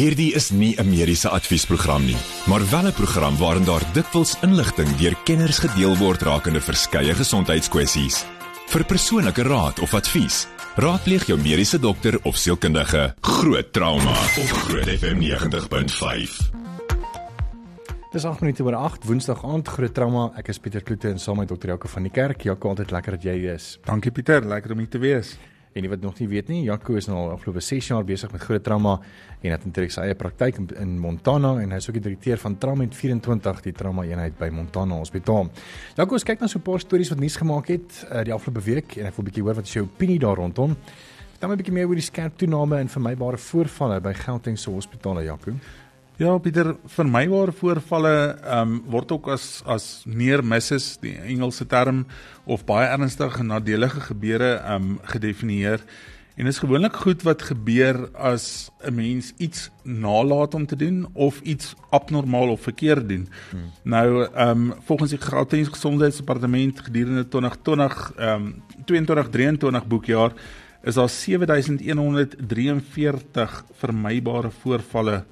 Hierdie is nie 'n mediese adviesprogram nie, maar wel 'n program waarin daar dikwels inligting deur kenners gedeel word rakende verskeie gesondheidskwessies. Vir persoonlike raad of advies, raadpleeg jou mediese dokter of sielkundige. Groot trauma op Groot FM 90.5. Dis 8 minute oor 8 Woensdag aand groot trauma. Ek is Pieter Kloete en saam met dokter Jaco van die kerk. Jaco, altyd lekker dat jy is. Dankie Pieter, lekker om hier te wees. En jy wat nog nie weet nie, Jaco is nou al afgelope 6 jaar besig met groot trauma en het intrek sy eie praktyk in, in Montana en hy is ook die direkteur van Trauma 24 die trauma eenheid by Montana Hospitaal. Jaco, ons kyk na so 'n paar stories wat nuus gemaak het uh, die afgelope week en ek wil 'n bietjie hoor wat is jou opinie daar rondom. Vertel my 'n bietjie meer oor die skerp toename in vermybare voorvalle by Gauteng se hospitale, Jaco. Ja, Pieter, vir my waar voorvalle ehm um, word ook as as near misses, die Engelse term of baie ernstige nadelige gebeure ehm um, gedefinieer. En dit is gewoonlik goed wat gebeur as 'n mens iets nalat om te doen of iets abnormaal of verkeerd doen. Hmm. Nou ehm um, volgens die Gauteng Gesondheidsdepartement gedurende 2020 ehm um, 22-23 boekjaar is daar 7143 vermybare voorvalle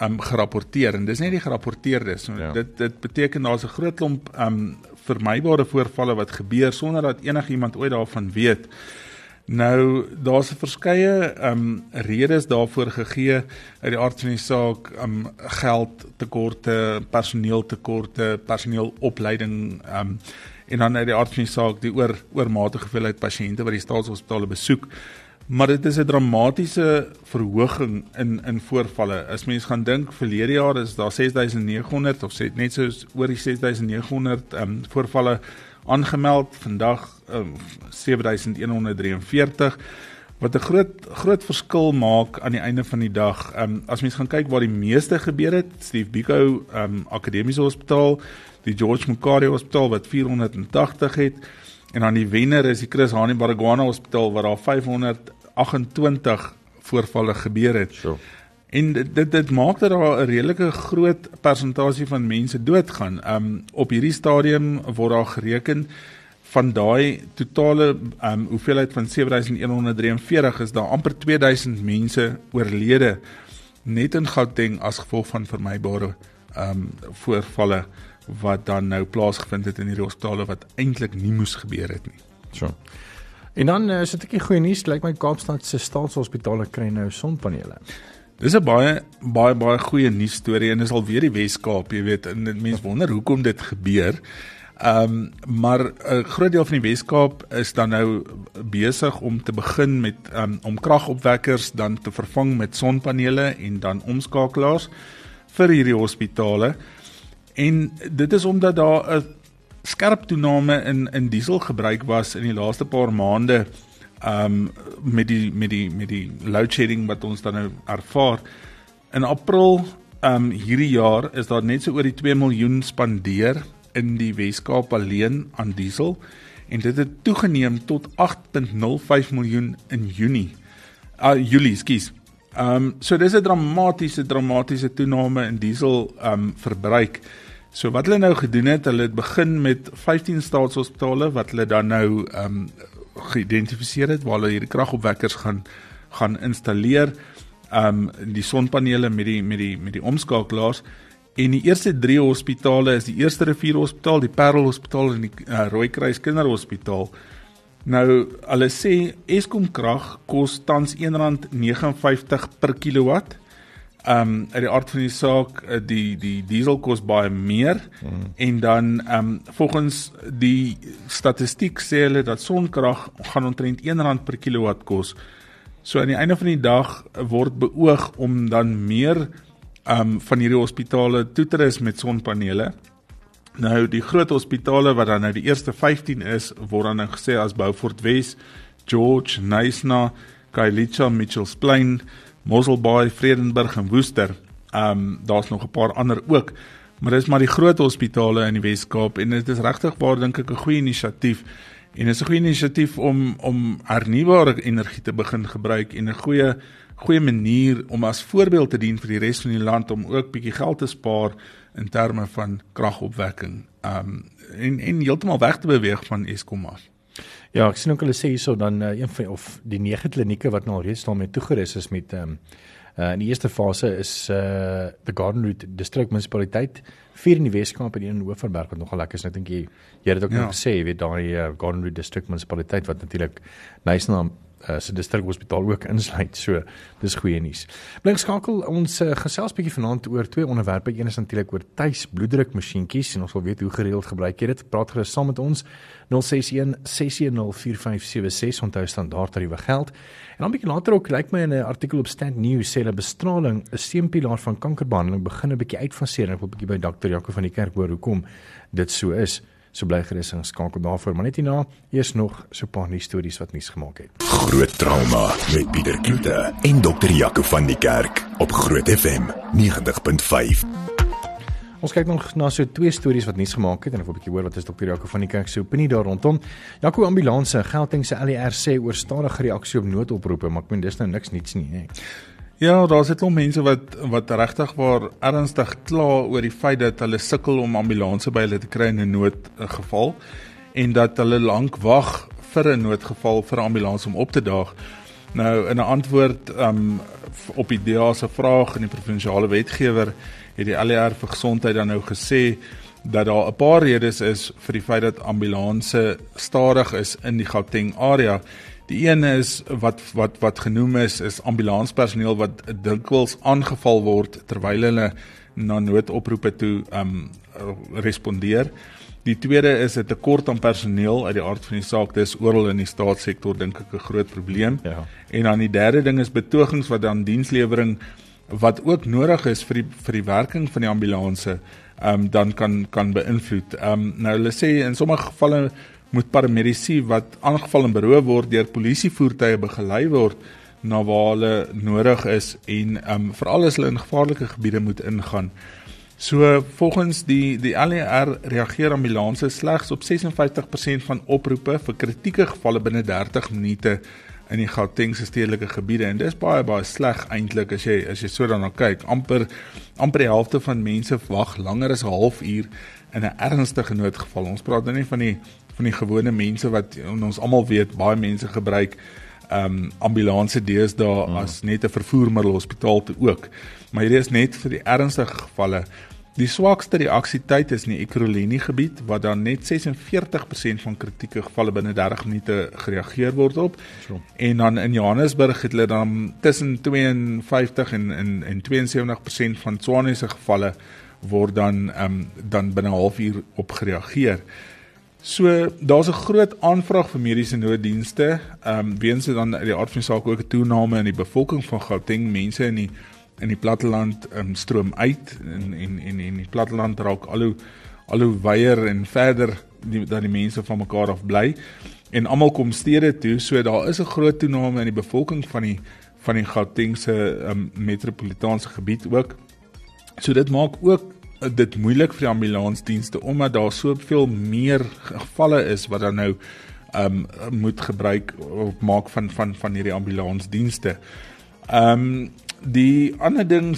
um gerapporteer en dis nie die gerapporteerdes so, ja. dit dit beteken daar's 'n groot klomp um vermybare voorvalle wat gebeur sonder dat enigiemand ooit daarvan weet. Nou daar's 'n verskeie um redes daarvoor gegee uit die aard van die saak um geld tekorte, personeel tekorte, personeelopleiding um en dan uit die aard van die saak die oor oormatige hoeveelheid pasiënte wat die staatshospitale besoek maar dit is 'n dramatiese verhoging in in voorvalle. As mens gaan dink verlede jaar is daar 6900 of sê net so oor die 6900 ehm um, voorvalle aangemeld. Vandag um, 7143 wat 'n groot groot verskil maak aan die einde van die dag. Ehm um, as mens gaan kyk waar die meeste gebeur het, Steve Biko ehm um, Akademiese Hospitaal, die George Mukhari Hospitaal wat 480 het En dan die wenner is die Chris Hani Baragwana Hospitaal waar daar 528 voorvalle gebeur het. So. En dit dit, dit maak dat daar 'n redelike groot persentasie van mense doodgaan. Um op hierdie stadium word daar gereken van daai totale um hoeveelheid van 7143 is daar amper 2000 mense oorlede net in Gauteng as gevolg van vermybare um voorvalle wat dan nou plaasgevind het in hierdie hospitale wat eintlik nie moes gebeur het nie. So. En dan uh, is dit 'n goeie nuus, lyk my Kaapstad se staatshospitale kry nou sonpanele. Dis 'n baie baie baie goeie nuus storie en dis alweer die Wes-Kaap, jy weet, en mense wonder hoekom dit gebeur. Ehm um, maar 'n groot deel van die Wes-Kaap is dan nou besig om te begin met um, om kragopwekkers dan te vervang met sonpanele en dan omskakelaars vir hierdie hospitale. En dit is omdat daar 'n skerp toename in in dieselgebruik was in die laaste paar maande um met die met die met die load shedding wat ons dan nou ervaar. In April um hierdie jaar is daar net so oor die 2 miljoen spandeer in die Weskaap alleen aan diesel en dit het toegeneem tot 8.05 miljoen in Junie. Uh Julie, skus. Um so dis 'n dramatiese dramatiese toename in diesel um verbruik. So wat hulle nou gedoen het, hulle het begin met 15 staatshospitale wat hulle dan nou um geïdentifiseer het waar hulle hierdie kragopwekkers gaan gaan installeer. Um die sonpanele met die met die met die omskakelaars en die eerste 3 hospitale is die Eerste Rivier Hospitaal, die Parel Hospitaal en die uh, Rooikruis Kinderhospitaal. Nou, hulle sê Eskom krag kos tans R1.59 per kilowatt. Ehm um, uit die aard van die saak eh, die die diesel kos baie meer mm. en dan ehm um, volgens die statistiek sê hulle dat sonkrag gaan omtrent R1 per kilowatt kos. So aan die einde van die dag word beoog om dan meer ehm um, van hierdie hospitale toe te rus met sonpanele. Nou die groot hospitale wat dan nou die eerste 15 is, word dan nou gesê as Beaufort Wes, George, Nysna, Kailicha, Mitchells Plain, Mosselbaai, Vredenburg en Woester. Ehm um, daar's nog 'n paar ander ook, maar dis maar die groot hospitale in die Wes-Kaap en dit is regtig waar dink ek 'n goeie inisiatief. En dit is 'n goeie inisiatief om om hernubare energie te begin gebruik en 'n goeie goeie manier om as voorbeeld te dien vir die res van die land om ook bietjie geld te spaar in terme van kragopwekking. Um en en heeltemal weg te beweeg van Eskom af. Ja, ek sien ook hulle sê hierso dan uh, een van of die nege klinieke wat nou reeds daarmee toegerus is met ehm um, Uh in die eerste fase is uh the Garden Route District Munisipaliteit vier in die Weskaap en een in Hoofverberg wat nogal lekker is. Ek dink jy jy het dit ook ja. nog gesê, jy weet daai uh, Garden Route District Munisipaliteit wat natuurlik Nyasnaam uh, se distrik hospitaal ook insluit. So dis goeie nuus. Blink skakel ons uh, gesels bietjie vanaand oor twee onderwerpe. Een is natuurlik oor tuis bloeddruk masjienkies en ons wil weet hoe gereeld gebruik jy dit. Praat gerus saam met ons 061 610 4576 onthou standaard tariewe geld. En dan bietjie later ook lyk my in 'n artikel op Stand News sê hulle bestraling 'n steunpilaar van kankerbehandeling begin 'n bietjie uitfaseer. Ek wil bietjie by dokter Jaco van die kerk hoor hoekom dit so is. So bly gerus en skakel daarvoor, maar net hierna eers nog so 'n paar nuus stories wat nuus gemaak het. Groot trauma met Pieter Kloete en dokter Jaco van die Kerk op Groot FM 90.5. Ons kyk nog na so twee stories wat nuus gemaak het en ek wil 'n bietjie hoor wat is dokter Jaco van die Kerk se opinie daar rondom. Jaco ambulanse, Gauteng se LER sê oor stadige reaksie op noodoproepe, maar ek meen dis nou niks niets nie, hè. Ja, daar's net al mense wat wat regtig waar ernstig kla oor die feit dat hulle sukkel om ambulanse by hulle te kry in 'n noodgeval en dat hulle lank wag vir 'n noodgeval vir 'n ambulans om op te daag. Nou in 'n antwoord um op die DA se vraag in die provinsiale wetgewer het die ALR vir gesondheid dan nou gesê dat daar 'n paar redes is vir die feit dat ambulanse stadig is in die Gauteng area Die een is wat wat wat genoem is is ambulanspersoneel wat dikwels aangeval word terwyl hulle na noodoproepe toe um respondeer. Die tweede is 'n tekort aan personeel uit die aard van die saak. Dis oral in die staatssektor dink ek 'n groot probleem. Ja. En dan die derde ding is betogings wat dan dienslewering wat ook nodig is vir die vir die werking van die ambulanse um dan kan kan beïnvloed. Um nou hulle sê in sommige gevalle moet paramedici wat aangeval en beroof word deur polisievoertuie begelei word na waar hulle nodig is en um veral as hulle in gevaarlike gebiede moet ingaan. So volgens die die LER reageer ambulanse slegs op 56% van oproepe vir kritieke gevalle binne 30 minute in die Gautengse stedelike gebiede en dis baie baie sleg eintlik as jy as jy so daarna kyk. Amper amper die helfte van mense wag langer as 'n halfuur in 'n ernstige noodgeval. Ons praat nou nie van die van die gewone mense wat ons almal weet baie mense gebruik ehm um, ambulanse deesdae hmm. as net 'n vervoermiddel hospitaal toe ook. Maar hierdie is net vir die ernstige gevalle. Die swakste reaksietyd is in die Ekurhuleni gebied waar dan net 46% van kritieke gevalle binne 30 minute gereageer word op. So. En dan in Johannesburg het hulle dan tussen 52 en en en 72% van Tswane se gevalle word dan ehm um, dan binne 'n halfuur op gereageer. So daar's 'n groot aanvraag vir mediese nooddienste. Ehm um, weens dit dan uit die aard van die saak ook 'n toename in die bevolking van Gauteng, mense in die in die platteland um, stroom uit en en en en die platteland raak al hoe al hoe wyer en verder die, dat die mense van mekaar af bly en almal kom stede toe. So daar is 'n groot toename in die bevolking van die van die Gautengse um, metropolitaanse gebied ook. So dit maak ook dit moeilik vir die ambulansdienste omdat daar soveel meer gevalle is wat dan nou ehm um, moet gebruik of maak van van van hierdie ambulansdienste. Ehm um, die ander ding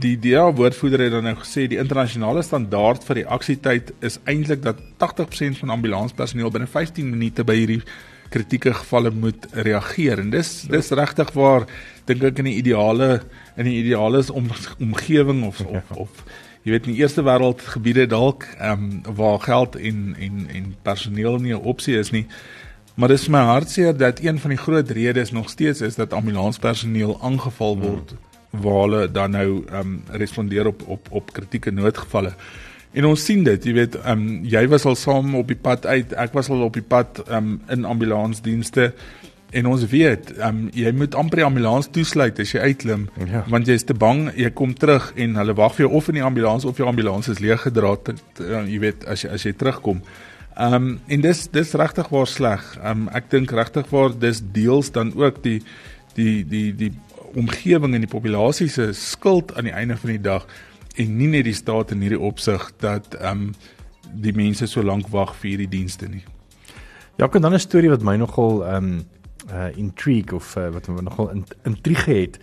die DEA woordvoerder het dan nou gesê die internasionale standaard vir reaksietyd is eintlik dat 80% van ambulanspersoneel binne 15 minute by hierdie kritieke gevalle moet reageer en dis dis regtig waar dink ek in die ideale in die ideale om, omgewing of of, ja. of jy weet in die eerste wêreld gebiede dalk ehm um, waar geld en en en personeel nie 'n opsie is nie. Maar dit is my hartseer dat een van die groot redes nog steeds is dat ambulanspersoneel aangeval hmm. word hmm. waar hulle dan nou ehm um, respondeer op op op kritieke noodgevalle. En ons sien dit, jy weet, ehm um, jy was al saam op die pad uit, ek was al op die pad ehm um, in ambulansdienste En ons weet, um, jy moet amper die ambulans toesluit as jy uitklim, ja. want jy is te bang jy kom terug en hulle wag vir jou of in die ambulans of jou ambulans is leeg gedra, jy weet as jy as jy terugkom. Ehm um, en dis dis regtig waar sleg. Ehm um, ek dink regtig waar dis deels dan ook die die die die omgewing en die populasie se skuld aan die einde van die dag en nie net die staat in hierdie opsig dat ehm um, die mense so lank wag vir hierdie dienste nie. Ja, kan dan 'n storie wat my nogal ehm um uh intrigue of uh, wat we nogal in, intrige het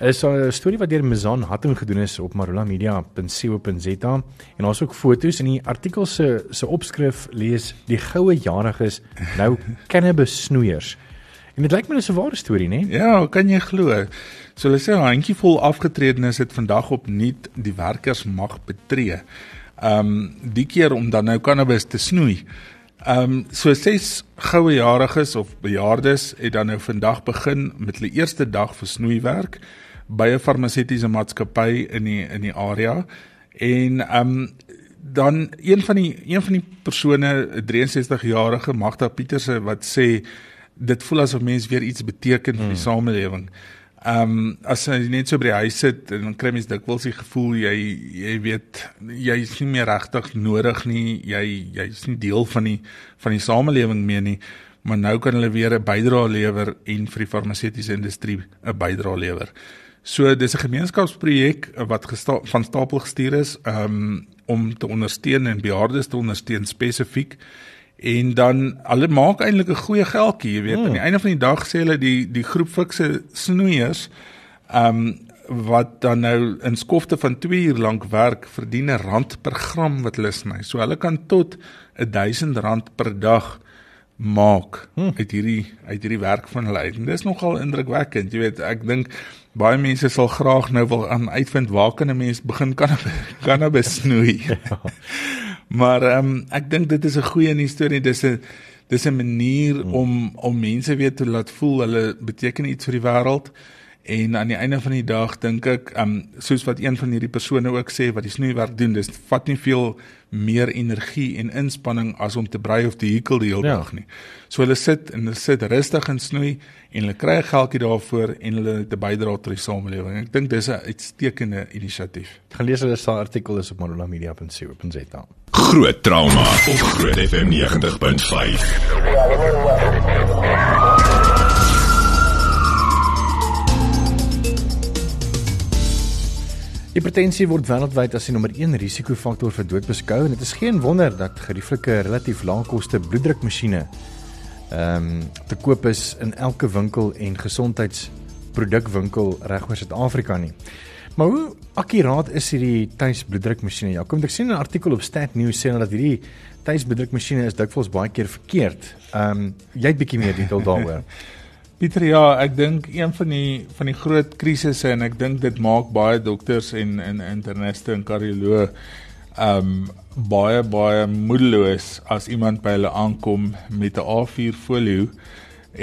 is 'n storie wat deur Mizan Hatting gedoen is op marulamedia.co.za en daar's ook foto's in die artikel se se opskrif lees die goue jariges nou cannabis snoeiers En dit lyk my 'n ware storie, né? Ja, kan jy glo? So hulle sê 'n handjievol afgetredenes het vandag opnuut die werkers mag betree. Um, die keer om dan nou cannabis te snoei. Ehm um, so ses goue jariges of bejaardes het dan nou vandag begin met hulle eerste dag vir snoeiwerk by 'n farmaseutiese maatskappy in die in die area. En ehm um, dan een van die een van die persone 'n 63 jarige Magda Pieterse wat sê dit voel asof mens weer iets beteken vir die hmm. samelewing. Ehm um, as jy net so by die huis sit en dan kry mens dikwels die gevoel jy jy weet jy is nie meer regtig nodig nie, jy jy is nie deel van die van die samelewing meer nie, maar nou kan hulle weer 'n bydrae lewer en vir die farmaseutiese industrie 'n bydrae lewer. So dis 'n gemeenskapsprojek wat gesta van stapel gestuur is um, om te ondersteun en bejaardes te ondersteun spesifiek en dan hulle maak eintlik 'n goeie geldjie, jy weet, hmm. aan die einde van die dag sê hulle die die groep fikse snoeiers ehm um, wat dan nou in skofte van 2 uur lank werk verdien 'n rand per gram wat hulle sny. So hulle kan tot 1000 rand per dag maak hmm. uit hierdie uit hierdie werk van hulle. En dis nogal indrukwekkend, jy weet, ek dink baie mense sal graag nou wil aan uitvind waar kan 'n mens begin kan kan besnoei. ja. Maar ehm um, ek dink dit is 'n goeie nuus storie. Dis 'n dis 'n manier hmm. om om mense weer te laat voel hulle beteken iets vir die wêreld. En aan die einde van die dag dink ek, um, soos wat een van hierdie persone ook sê wat die snoeiwerk doen, dis vat nie veel meer energie en inspanning as om te brei of te hekel die hele ja. dag nie. So hulle sit en hulle sit rustig en snoei en hulle kry 'n geldjie daarvoor en hulle het 'n bydrae tot die samelewing. Ek dink dis 'n uitstekende inisiatief. Gaan lees hulle se artikel is op marulamedia.co.za. Groot trauma op Groot FM 90.5. Hipertensie word wêreldwyd as die nommer 1 risikofaktor vir dood beskou en dit is geen wonder dat gerieflike relatief lae koste bloeddrukmasjiene ehm um, te koop is in elke winkel en gesondheidsprodukwinkel regoor Suid-Afrika nie. Maar hoe akkuraat is hierdie tuisbloeddrukmasjiene? Ja, kom ek sien 'n artikel op Stat News sê dat hierdie tuisbloeddrukmasjiene is dikwels baie keer verkeerd. Ehm um, jy het bietjie meer detail daaroor. Pieter ja, ek dink een van die van die groot krisisse en ek dink dit maak baie dokters en en interniste en kardioloë ehm um, baie baie moedeloos as iemand by hulle aankom met 'n A4 folio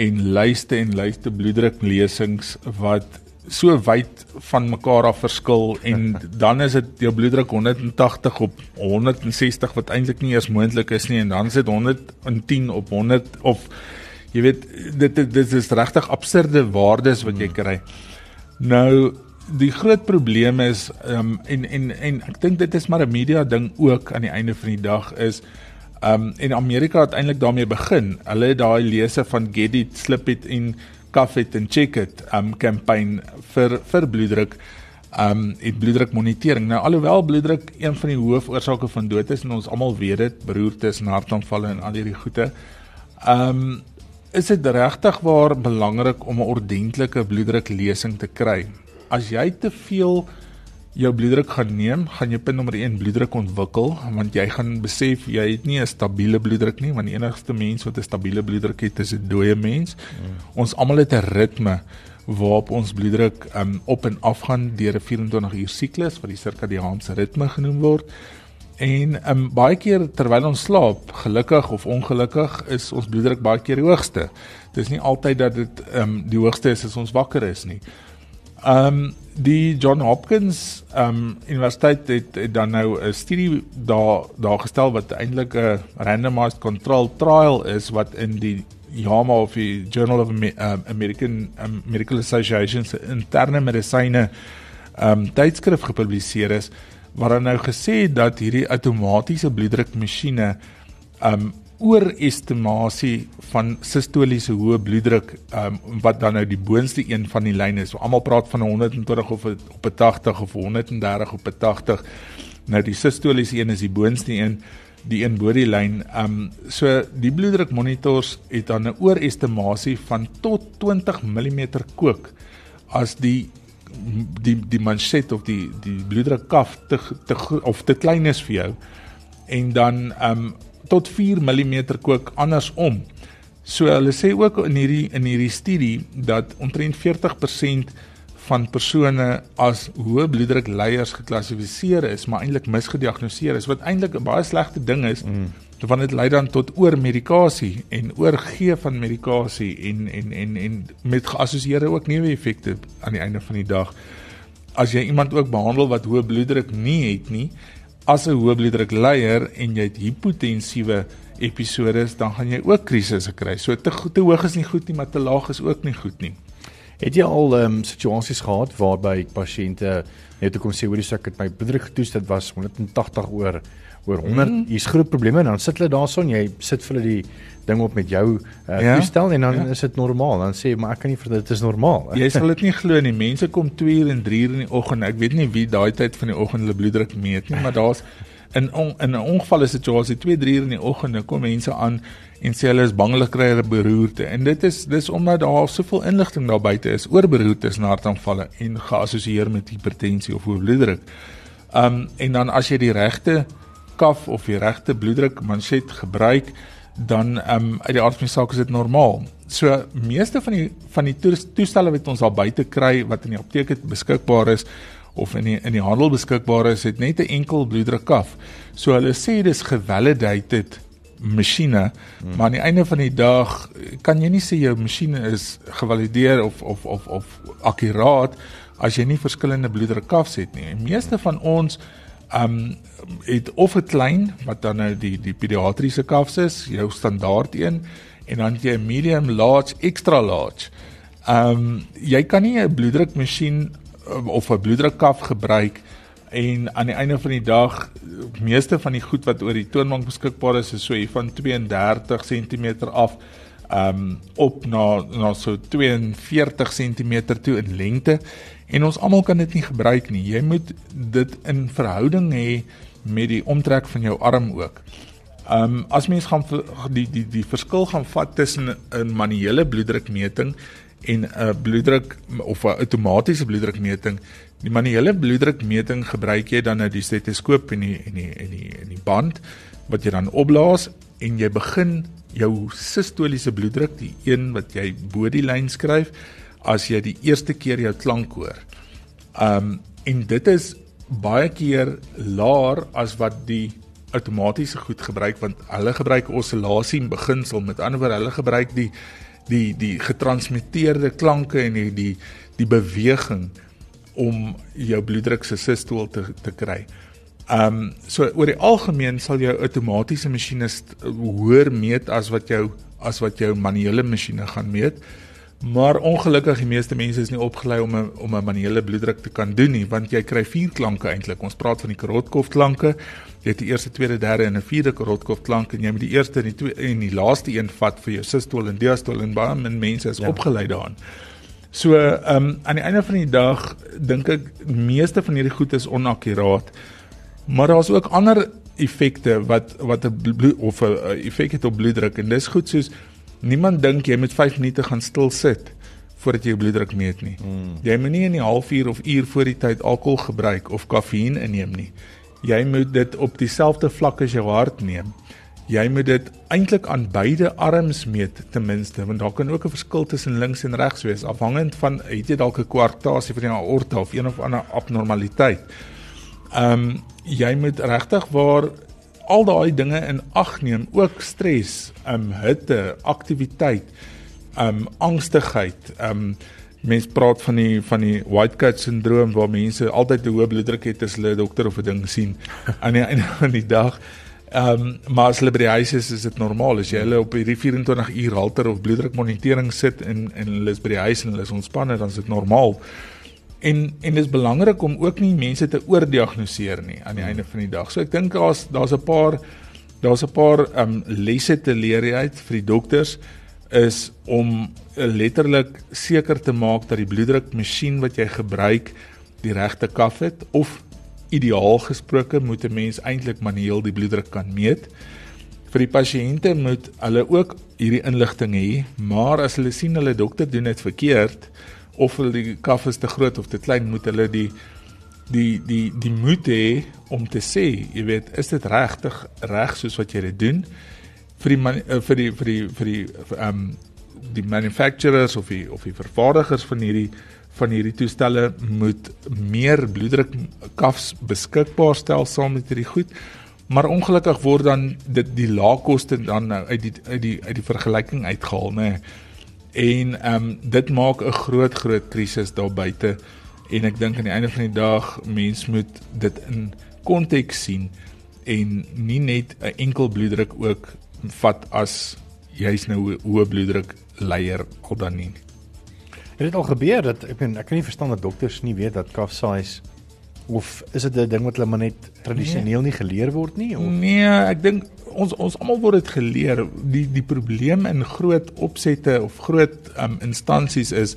en lyste en lyste bloeddruklesings wat so wyd van mekaar af verskil en dan is dit jou bloeddruk 180 op 160 wat eintlik nie eens moontlik is nie en dan is dit 110 op 100 of jy weet dit dit, dit is regtig absurde waardes wat jy kry. Nou die groot probleem is um, en en en ek dink dit is maar 'n media ding ook aan die einde van die dag is um en Amerika het eintlik daarmee begin. Hulle het daai lese van Get It, Slip It en Cough It and Check It um kampanje vir vir bloeddruk um en bloeddruk monitering. Nou alhoewel bloeddruk een van die hoofoorsake van dood is en ons almal weet dit, beroertes en hartaanvalle en al hierdie goeie. Um is dit regtig waar belangrik om 'n ordentlike bloeddruklesing te kry as jy te veel jou bloeddruk gaan neem, gaan jy punt nommer 1 bloeddruk ontwikkel want jy gaan besef jy het nie 'n stabiele bloeddruk nie want die enigste mens wat 'n stabiele bloeddruk het is 'n dooie mens. Mm. Ons almal het 'n ritme waarop ons bloeddruk um, op en af gaan deur 'n 24 uur siklus wat die sirkadiaanse ritme genoem word. En um, baie keer terwyl ons slaap, gelukkig of ongelukkig, is ons bloeddruk baie keer die hoogste. Dis nie altyd dat dit um, die hoogste is as ons wakker is nie. Ehm um, die John Hopkins ehm um, Universiteit het, het dan nou 'n studie daar daar gestel wat eintlik 'n randomized control trial is wat in die JAMA of die Journal of American um, Medical Association se interne medisyne ehm um, tydskrif gepubliseer is waar dan nou gesê dat hierdie outomatiese bloeddrukmasjiene um, oorestimasie van sistoliese hoë bloeddruk um, wat dan nou die boonste een van die lyne is. So, Almal praat van 120 of op 'n 80 of 130 op 'n 80. Nou die sistoliese een is die boonste een, die een bo die lyn. Um so die bloeddruk monitors het dan 'n oorestimasie van tot 20 mm kook as die die die manset of die die bloeddruk kaf te, te of te klein is vir jou en dan um tot 4 mm kook andersom. So hulle sê ook in hierdie in hierdie studie dat omtrent 40% van persone as hoë bloeddruk leiers geklassifiseer is, maar eintlik misgediagnoseer is wat eintlik 'n baie slegte ding is. Mm want dit lei dan tot oormedikasie en oorgee van medikasie en en en en met geassosieerde ook neeweffekte aan die einde van die dag. As jy iemand ook behandel wat hoë bloeddruk nie het nie, as 'n hoë bloeddruk leier en jy het hipotensiewe episodes, dan gaan jy ook krisisse kry. So te te hoog is nie goed nie, maar te laag is ook nie goed nie. Het jy al ehm um, situasies gehad waarby pasiënte net toe kom sê hoor jy ek het my bloeddruk getoets dit was 180 oor oor 100 mm. hier's groot probleme en dan sit hulle daarson jy sit vir hulle die ding op met jou uh, ja? toestel en dan ja. is dit normaal dan sê maar ek kan nie vir dit is normaal jy sal dit nie glo nie mense kom 2 uur en 3 uur in die oggend ek weet nie wie daai tyd van die oggend hulle bloeddruk meet nie maar daar's in on, in 'n ongevalle situasie 2 3 uur in die oggend kom mense aan en sê hulle is bang hulle kry 'n beroerte en dit is dis omdat daar soveel inligting daar buite is oor beroertes en hartaanvalle en geassosieer met hipertensie of hoë bloeddruk. Um en dan as jy die regte kaf of die regte bloeddruk manset gebruik, dan ehm um, uit die aard van die saak is dit normaal. So meeste van die van die toestelle wat ons al buite kry wat in die apteek beskikbaar is of in die in die handel beskikbaar is, het net 'n enkel bloeddruk kaf. So hulle sê dis gevalidated masjiene, hmm. maar aan die einde van die dag kan jy nie sê jou masjiene is gevalideer of of of of akkuraat as jy nie verskillende bloeddruk kafs het nie. Die meeste van ons um het of 'n klein wat dan nou die die pediatriese kafs is, jou standaard een en dan jy medium, large, extra large. Um jy kan nie 'n bloeddrukmasjien of 'n bloeddrukkaf gebruik en aan die einde van die dag meeste van die goed wat oor die toonbank beskikbaar is is so hier van 32 cm af um op na na so 42 cm toe in lengte En ons almal kan dit nie gebruik nie. Jy moet dit in verhouding hê met die omtrek van jou arm ook. Um, as mens gaan die die die verskil gaan vat tussen 'n manuele bloeddrukmeting en 'n bloeddruk of 'n outomatiese bloeddrukmeting. Die manuele bloeddrukmeting gebruik jy dan nou die stetoskoop en die en die en die en die band wat jy dan opblaas en jy begin jou sistoliese bloeddruk, die een wat jy bo die lyn skryf, as jy die eerste keer jou klank hoor. Um en dit is baie keer laer as wat die outomatiese goed gebruik want hulle gebruik osillasie in beginsel met ander woorde hulle gebruik die die die getransmitteerde klanke en die die, die beweging om jou bloeddruk se sistool te te kry. Um so oor die algemeen sal jou outomatiese masjiene hoër meet as wat jou as wat jou manuele masjiene gaan meet. Maar ongelukkig die meeste mense is nie opgelei om 'n om 'n manuele bloeddruk te kan doen nie, want jy kry vier klanke eintlik. Ons praat van die Karotkov klanke. Jy het die eerste, tweede, derde en 'n vierde Karotkov klank en jy moet die eerste en die tweede en die laaste een vat vir jou sistole en diastole en baie min mense is ja. opgelei daaraan. So, ehm um, aan die einde van die dag dink ek meeste van hierdie goed is onakkuraat. Maar daar's ook ander effekte wat wat 'n of 'n effek het op bloeddruk en dis goed soos Niemand dink jy moet 5 minute gaan stil sit voordat jy jou bloeddruk meet nie. Mm. Jy moet nie in die halfuur of uur voor die tyd alkohol gebruik of kafeïen inneem nie. Jy moet dit op dieselfde vlak as jou hart neem. Jy moet dit eintlik aan beide arms meet ten minste, want daar kan ook 'n verskil tussen links en regs wees afhangend van het jy dalk 'n kwartasie van die aorta of een of ander abnormaliteit. Ehm um, jy moet regtig waar al daai dinge in ag neem, ook stres, um hitte, aktiwiteit, um angstigheid, um mense praat van die van die white coat syndroom waar mense altyd 'n hoë bloeddruk het as hulle 'n dokter of 'n ding sien aan die einde van die dag. Um maar as hulle by die huis is, is dit normaal as jy hulle op hierdie 24 uur halter of bloeddrukmonitering sit en en hulle is by die huis en hulle is ontspanne, dan is dit normaal. En en dit is belangrik om ook nie mense te oordiagnoseer nie aan die einde van die dag. So ek dink daar's daar's 'n paar daar's 'n paar ehm um, lesse te leer uit vir die dokters is om letterlik seker te maak dat die bloeddrukmasjien wat jy gebruik die regte kaf het of ideaal gesproke moet 'n mens eintlik manueel die bloeddruk kan meet. Vir die pasiënte moet hulle ook hierdie inligting hê, maar as hulle sien hulle dokter doen dit verkeerd, of hulle die kaf is te groot of te klein, moet hulle die die die die moed hê om te sê, jy weet, is dit regtig reg soos wat jy dit doen? vir die man, uh, vir die vir die vir die ehm um, die manufacturers of die of die vervaardigers van hierdie van hierdie toestelle moet meer bloeddruk kafs beskikbaar stel saam met hierdie goed. Maar ongelukkig word dan dit die lae koste dan nou uit die uit die uit die vergelyking uitgehaal, nê. En ehm um, dit maak 'n groot groot krisis daar buite en ek dink aan die einde van die dag mens moet dit in konteks sien en nie net 'n enkel bloeddruk ook vat as jy's nou hoë bloeddruk leier al dan nie. Het dit al gebeur dat ek ben, ek kan nie verstaan dat dokters nie weet dat calf size of is dit 'n ding wat hulle maar net tradisioneel nie geleer word nie of Nee, ek dink ons ons almal word dit geleer. Die die probleem in groot opsette of groot um, instansies is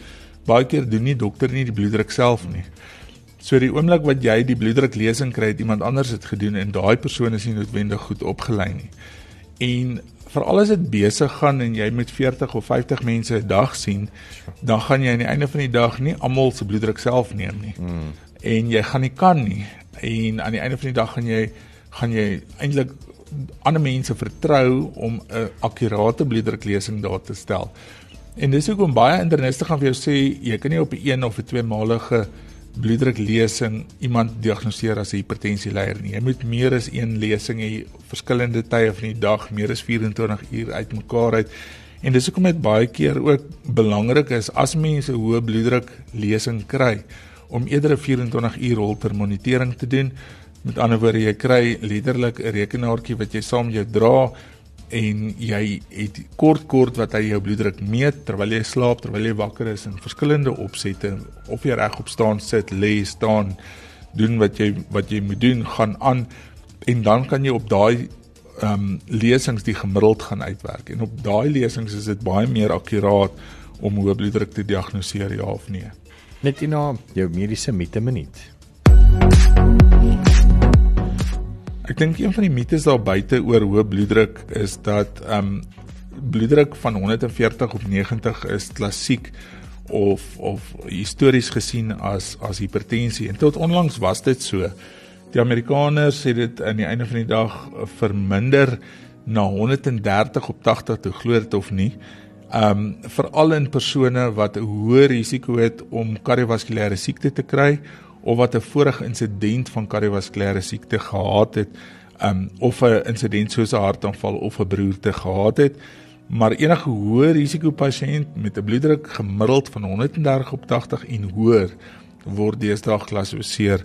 baie keer doen nie dokter nie die bloeddruk self nie. So die oomblik wat jy die bloeddruk lesing kry, het iemand anders dit gedoen en daai persoon is nie noodwendig goed opgelei nie. En veral as dit besig gaan en jy met 40 of 50 mense 'n dag sien, dan gaan jy aan die einde van die dag nie almal se bloeddruk self neem nie. Hmm en jy gaan nie kan nie en aan die einde van die dag gaan jy gaan jy eintlik ander mense vertrou om 'n akkurate bloeddruklesing daar te stel. En dis hoekom baie interniste gaan vir jou sê jy kan nie op 'n een of 'n tweemalige bloeddruklesing iemand diagnoseer as 'n hipertensie leier nie. Jy moet meer as een lesing hê verskillende tye van die dag, meer as 24 uur uitmekaar uit. En dis hoekom dit baie keer ook belangrik is as mense hoë bloeddruk lesing kry om eerder 'n 24 uur holter monitering te doen. Met ander woorde, jy kry letterlik 'n rekenaartjie wat jy saam jou dra en jy het kort kort wat hy jou bloeddruk meet terwyl jy slaap, terwyl jy wakker is in verskillende opsette of jy regop staan, sit, lê, staan, doen wat jy wat jy moet doen, gaan aan en dan kan jy op daai ehm um, lesings die gemiddeld gaan uitwerk. En op daai lesings is dit baie meer akkuraat om hoë bloeddruk te diagnoseer ja of nee. Net hierna jou mediese mite minuut. Ek dink een van die mites daar buite oor hoë bloeddruk is dat ehm um, bloeddruk van 140 op 90 is klassiek of of histories gesien as as hipertensie en tot onlangs was dit so. Die Amerikaners het dit aan die einde van die dag verminder na 130 op 80 te glo dit of nie um veral in persone wat 'n hoë risiko het om kardiovaskulêre siekte te kry of wat 'n vorige insident van kardiovaskulêre siekte gehad het um of 'n insident soos 'n hartaanval of 'n beroerte gehad het. Maar enige hoë risiko pasiënt met 'n bloeddruk gemiddeld van 130 op 80 en hoër word deesdae geklassifiseer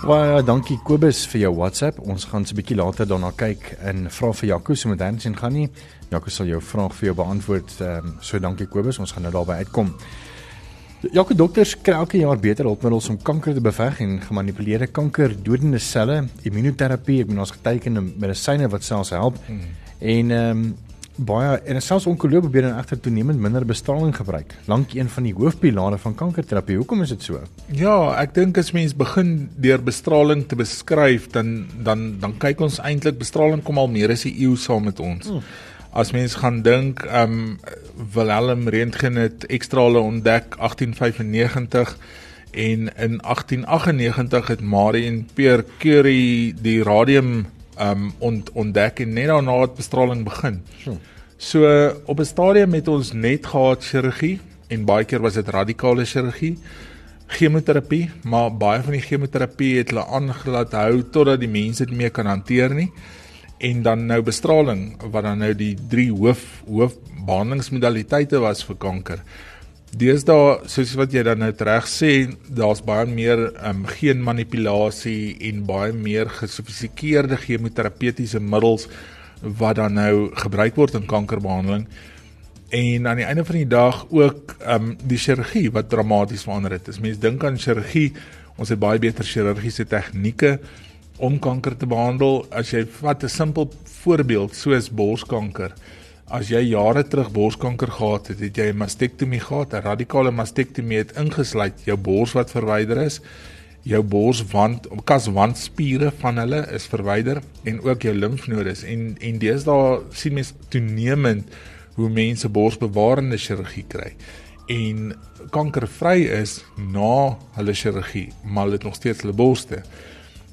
Baie dankie Kobus vir jou WhatsApp. Ons gaan so 'n bietjie later daarna kyk en vra vir Jaco met Hans en gaan nie. Jaco sal jou vraag vir jou beantwoord. Ehm um, so dankie Kobus. Ons gaan nou daarby uitkom. Jaco dokters kry elke jaar beter hulpmiddels om kanker te beveg en gemanipuleerde kanker dodende selle, immunoterapie, ek bedoel ons getekende medisyne wat selfs help. Hmm. En ehm um, baie en selfs onkoloë probeer dan egter toenemend minder bestraling gebruik. Lank een van die hoofpilare van kankerterapie. Hoekom is dit so? Ja, ek dink as mens begin deur bestraling te beskryf, dan dan dan kyk ons eintlik bestraling kom al meer as 'n eeu saam met ons. Hmm. As mens gaan dink, ehm um, Wilhelm Röntgen het ekstrale ontdek 1895 en in 1898 het Marie en Pierre Curie die radium um ont, ontdek en net daarna het bestraling begin. So op 'n stadium het ons net gehad chirurgie en baie keer was dit radikale chirurgie, chemoterapie, maar baie van die chemoterapie het hulle aangelaat hou totdat die mense dit meer kan hanteer nie. En dan nou bestraling wat dan nou die drie hoof hoof behandelingsmodaliteite was vir kanker. Deesdae soos wat jy dan nou reg sê, daar's baie meer um, geen manipulasie en baie meer gesofistikeerde chemoterapeutiese middels wat dan nou gebruik word in kankerbehandeling. En aan die einde van die dag ook um die chirurgie wat dramaties verander het. As mens dink aan chirurgie, ons het baie beter chirurgiese tegnieke. om kanker te behandel. As jy vat 'n simpel voorbeeld soos borskanker. As jy jare terug borskanker gehad het, het jy 'n mastektomie gehad, 'n radikale mastektomie het ingesluit jou bors wat verwyder is jou borswand kaswandspiere van hulle is verwyder en ook jou limfnodes en en deesdae sien mens toenemend hoe mense borsbewarende chirurgie kry. En kankervry is na hulle chirurgie maar hulle het nog steeds hulle borste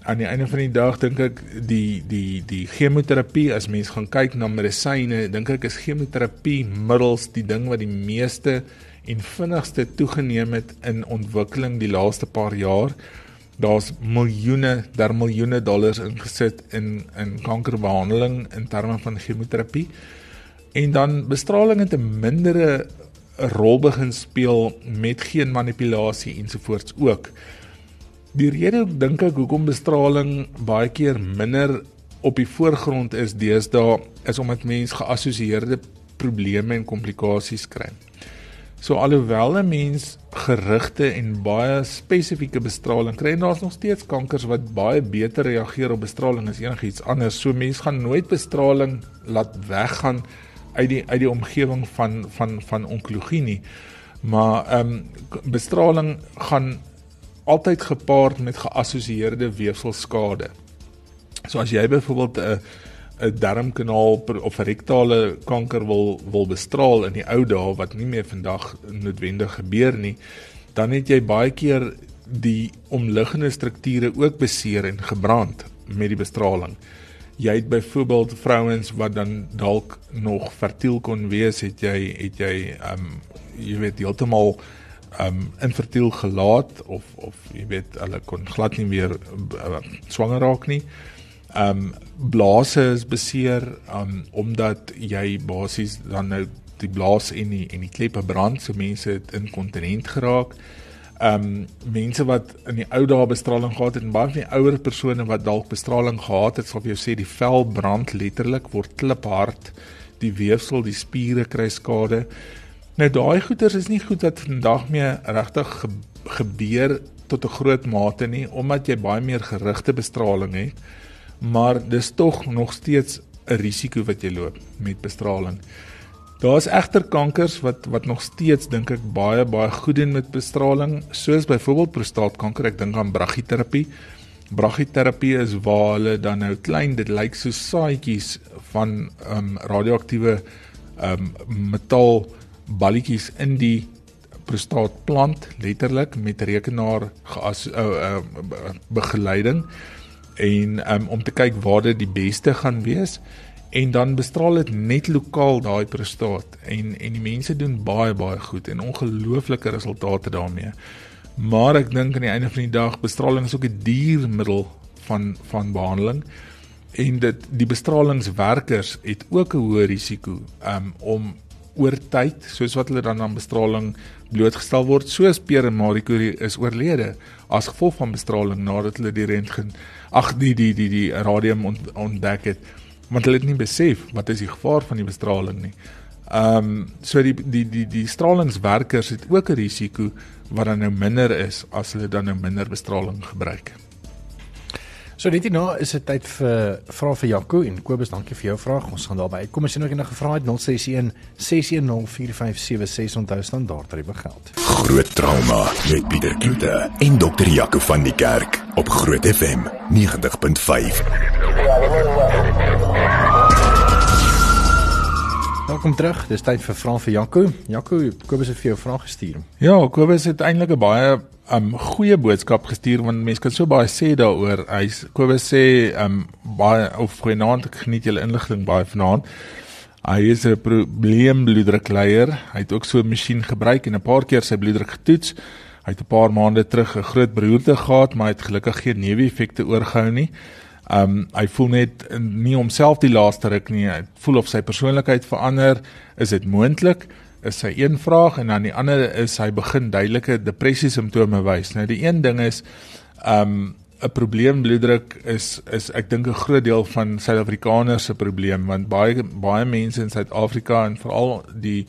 aan die einde van die dag dink ek die die die chemoterapie as mens gaan kyk na medisyne dink ek is chemoterapie middels die ding wat die meeste en vinnigste toegeneem het in ontwikkeling die laaste paar jaar. Daar's miljoene, daar miljoene dollars ingesit in in kankerbehandeling in terme van chemoterapie. En dan bestraling het 'n mindere rol begin speel met geen manipulasie ensovoorts ook. Die rede dink ek hoekom bestraling baie keer minder op die voorgrond is deesdae is omdat mense geassosieerde probleme en komplikasies kry. So alhoewel 'n mens gerigte en baie spesifieke bestraling kry, daar's nog steeds kankers wat baie beter reageer op bestraling as enigiets anders. So mense gaan nooit bestraling laat weggaan uit die uit die omgewing van van van onkologie nie. Maar ehm um, bestraling gaan altyd gepaard met geassosieerde weefselskade. So as jy byvoorbeeld 'n 'n darmkanaal of rektale kanker wil wil bestraal in die ou dae wat nie meer vandag noodwendig gebeur nie, dan het jy baie keer die omliggende strukture ook beseer en gebrand met die bestraling. Jy het byvoorbeeld vrouens wat dan dalk nog fertiel kon wees, het jy het jy ehm um, jy weet heeltemal um, infertiel gelaat of of jy weet hulle kon glad nie weer uh, swanger raak nie um blaase is beseer um omdat jy basies dan nou die blaas en die en die kleppe brand so mense het inkontinent geraak. Um mense wat in die ou dae bestraling gehad het en baie van die ouer persone wat dalk bestraling gehad het, sal vir jou sê die vel brand letterlik word kliphard, die weefsel, die spiere kry skade. Nou daai goeters is nie goed wat vandag meer regtig ge gebeur tot 'n groot mate nie omdat jy baie meer gerigte bestraling het maar dis tog nog steeds 'n risiko wat jy loop met bestraling. Daar's egter kankers wat wat nog steeds dink ek baie baie goed doen met bestraling, soos byvoorbeeld prostaatkanker. Ek dink aan brachyterapie. Brachyterapie is waar hulle dan nou klein dit lyk so saadjies van ehm um, radioaktiewe ehm um, metaal balletjies in die prostaat plant letterlik met rekenaar geas uh, uh, begeleiding en um, om te kyk waar dit die beste gaan wees en dan bestraal dit net lokaal daai prostaat en en die mense doen baie baie goed en ongelooflike resultate daarmee. Maar ek dink aan die einde van die dag bestraling is ook 'n diermiddel van van behandeling en dit die bestralingswerkers het ook 'n hoë risiko um, om oor tyd soos wat hulle dan aan bestraling blootgestel word soos Pierre Marie Curie is oorlede as gevolg van bestraling nadat hulle die rentgen ag die die die die radium ont, ontdek het want hulle het nie besef wat is die gevaar van die bestraling nie. Ehm um, so die die die die stralingswerkers het ook 'n risiko wat dan nou minder is as hulle dan nou minder bestraling gebruik. So dit nou is dit tyd vir vra vir Jaco en Kobus, dankie vir jou vraag. Ons gaan daarby. Kom as jy nog enige vrae het 061 6104576 onthou standaard tariewe geld. Groot trauma met Pieter Kloete en dokter Jaco van die Kerk op Groot FM 90.5. Welkom terug. Dis tyd vir vrae vir Jaco. Jaco, Kobus het vir jou vrae gestuur. Ja, Kobus het eintlik 'n baie um goeie boodskap gestuur want mense kan so baie sê daaroor. Hy Kobus sê um baie of goeienaand ek geniet julle inligting baie vanaand. Hy is 'n probleem bloeddrukleier. Hy het ook so 'n masjien gebruik en 'n paar keer sy bloeddruk getoets. Hy het 'n paar maande terug 'n groot beroerte gehad, maar hy het gelukkig geen neeweffekte oorgehou nie. Um hy voel net nie homself die laaste ruk nie. Hy voel of sy persoonlikheid verander. Is dit moontlik? Is sy een vraag en dan die ander is hy begin duidelike depressie simptome wys. Nou die een ding is um 'n probleem bloeddruk is is ek dink 'n groot deel van Suid-Afrikaners se probleem want baie baie mense in Suid-Afrika en veral die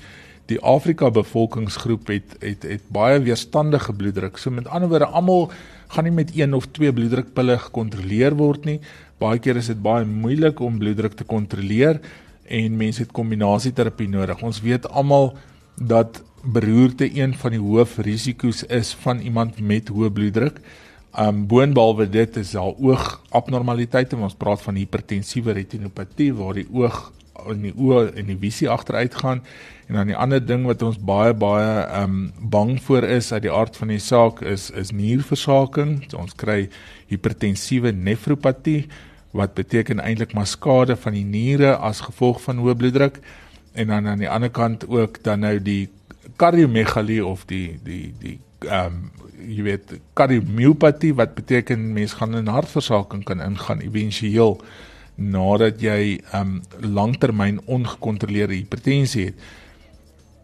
die Afrika bevolkingsgroep het het het baie weerstandige bloeddruk. So met ander woorde, almal gaan nie met een of twee bloeddrukpille gekontroleer word nie. Baie keer is dit baie moeilik om bloeddruk te kontroleer en mense het kombinasieterapie nodig. Ons weet almal dat beroerte een van die hoofrisiko's is van iemand met hoë bloeddruk. Um boonbehalwe dit is daar oogabnormaliteite, ons praat van hipertensiewe retinopatie waar die oog in die oë en die visie agteruit gaan en dan die ander ding wat ons baie baie um bang voor is uit die aard van die saak is is nierversaking. So ons kry hipertensiewe nefropatie wat beteken eintlik maar skade van die niere as gevolg van hoë bloeddruk en dan aan die ander kant ook dan nou die kardiomegalie of die die die ehm um, jy weet kardiomyopatie wat beteken mens gaan in hartversaking kan ingaan éventueel nadat jy ehm um, langtermyn ongekontroleerde hipertensie het.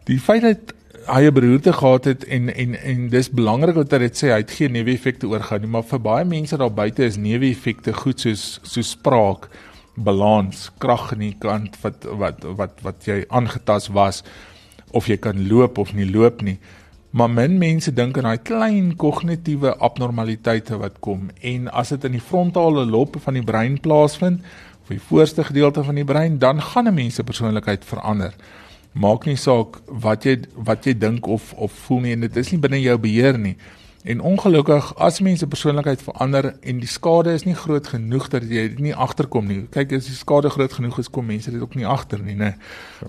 Die feit dat hy 'n beroerte gehad het en en en dis belangrik wat hy dit sê hy het geen neeweffekte oorgaan nie, maar vir baie mense daar buite is neeweffekte goed soos so spraak, balans, krag in die kant wat wat wat wat jy aangetas was of jy kan loop of nie loop nie. Maar min mense dink aan daai klein kognitiewe abnormaliteite wat kom en as dit in die frontale lobe van die brein plaasvind, of die voorste gedeelte van die brein, dan gaan 'n mens se persoonlikheid verander. Maak nie saak wat jy wat jy dink of of voel nie en dit is nie binne jou beheer nie. En ongelukkig as mense persoonlikheid verander en die skade is nie groot genoeg dat jy nie agterkom nie. Kyk as die skade groot genoeg is kom mense dit ook nie agter nie, né?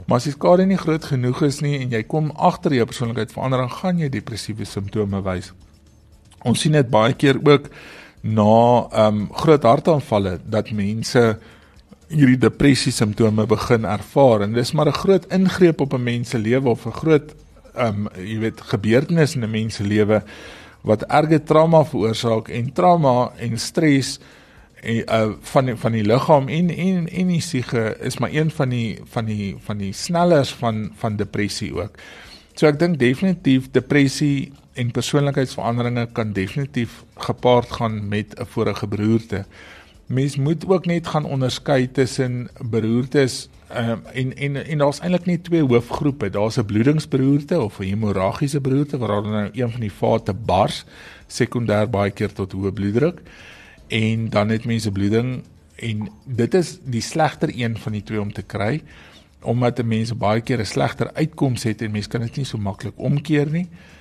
Maar as die skade nie groot genoeg is nie en jy kom agter jou persoonlikheid verander dan gaan jy depressiewe simptome wys. Ons sien dit baie keer ook na ehm um, groot hartaanvalle dat mense hierdie depressie simptome begin ervaar en dis maar 'n groot ingreep op 'n mens se lewe of 'n groot ehm um, jy weet gebeurtenis in 'n mens se lewe wat erge trauma veroorsaak en trauma en stres en uh van die, van die liggaam en en en die siege is maar een van die van die van die snellers van van depressie ook. So ek dink definitief depressie en persoonlikheidsveranderinge kan definitief gepaard gaan met 'n vorige beroerte. Mens moet ook net gaan onderskei tussen beroertes um, en en en daar's eintlik net twee hoofgroepe. Daar's 'n bloedingsberoerte of 'n hemorragiese beroerte waar dan nou een van die vate bars, sekondêr baie keer tot hoë bloeddruk en dan het mense bloeding en dit is die slegter een van die twee om te kry omdat mense baie keer 'n slegter uitkoms het en mense kan dit nie so maklik omkeer nie. Ehm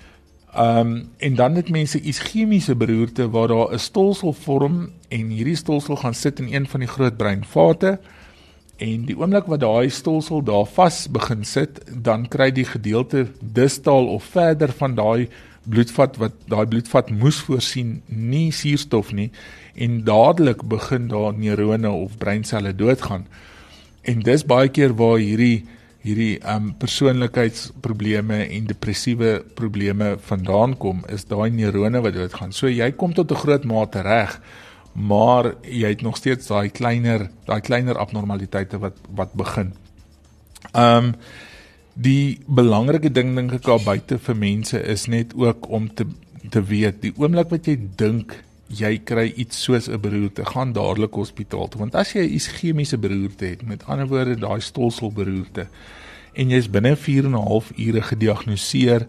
um, en dan het mense ischemiese beroerte waar daar 'n stolsel vorm en hierdie stolsel gaan sit in een van die groot breinvate En die oomblik wat daai stolsel daar vas begin sit, dan kry die gedeelte distal of verder van daai bloedvat wat daai bloedvat moes voorsien nie suurstof nie en dadelik begin daar neurone of breinselle doodgaan. En dis baie keer waar hierdie hierdie um persoonlikheidsprobleme en depressiewe probleme vandaan kom, is daai neurone wat doodgaan. So jy kom tot 'n groot mate reg maar jy het nog steeds daai kleiner daai kleiner abnormaliteite wat wat begin. Um, die belangrike ding dink ek daar buite vir mense is net ook om te te weet die oomblik wat jy dink jy kry iets soos 'n beroerte, gaan dadelik hospitaal toe want as jy 'n ischemiese beroerte het, met ander woorde daai stolselberoerte en jy's binne 4 en 'n half ure gediagnoseer,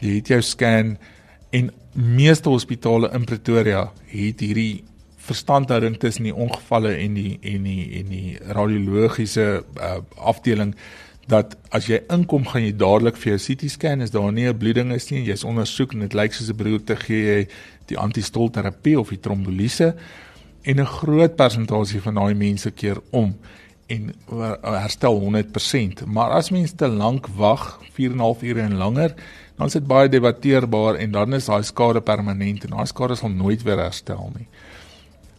jy het jou scan en meeste hospitale in Pretoria het hierdie verstandhouding tussen die ongevalle en die en die en die radiologiese uh, afdeling dat as jy inkom gaan jy dadelik vir jou CT scan is daar nie 'n bloeding is nie jy's ondersoek en dit lyk soos 'n beroerte gee jy die antistolterapie of die trombolise en 'n groot persentasie van daai mense keer om en herstel 100% maar as mense te lank wag 4 en 'n half ure en langer dan is dit baie debatteerbaar en dan is daai skade permanent en daai skade sal nooit weer herstel nie.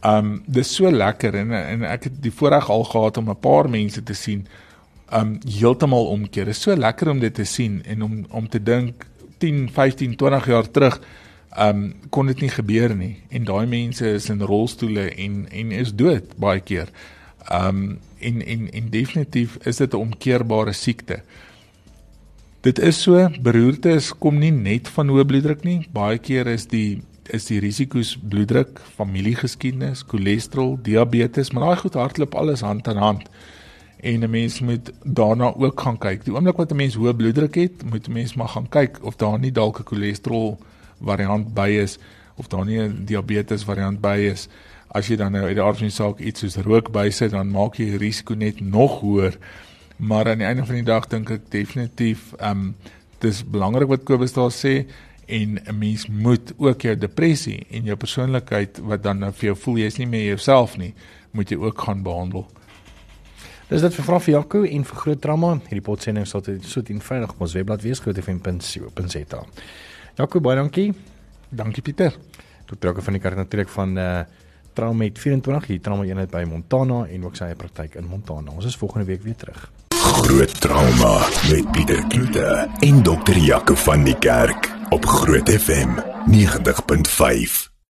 Um dis so lekker en en ek het die voorreg al gehad om 'n paar mense te sien um heeltemal omkeer. Dit is so lekker om dit te sien en om om te dink 10, 15, 20 jaar terug um kon dit nie gebeur nie en daai mense is in rolstoele en en is dood baie keer. Um en en en definitief is dit 'n omkeerbare siekte. Dit is so beroertes kom nie net van hoë bloeddruk nie. Baie keer is die is die risiko's bloeddruk, familiegeskiedenis, cholesterol, diabetes, maar daai goed hardloop alles hand aan hand. En 'n mens moet daarna ook gaan kyk. Die oomblik wat 'n mens hoë bloeddruk het, moet 'n mens maar gaan kyk of daar nie dalk 'n cholesterol variant by is of daar nie 'n diabetes variant by is. As jy dan nou uit die aard van die saak iets soos rook bysit, dan maak jy die risiko net nog hoër. Maar aan die einde van die dag dink ek definitief ehm um, dis belangrik wat Kobus daar sê en 'n mens moet ook jou depressie en jou persoonlikheid wat dan nou vir jou voel jy's nie meer jouself nie, moet jy ook gaan behandel. Dis dit vir Frans Jaco en vir groot trauma. Hierdie potsending sal dit so teen Vrydag op ons webblad wees grootfm.co.za. Jaco, baie dankie. Dankie Pieter. Tot trokke van die kerk natuurlik van uh Trauma met 24 hier trauma eenheid by Montana en ook sy praktyk in Montana. Ons is volgende week weer terug. Groot trauma met Pieter Kloete en dokter Jaco van die kerk op Groot FM 90.5.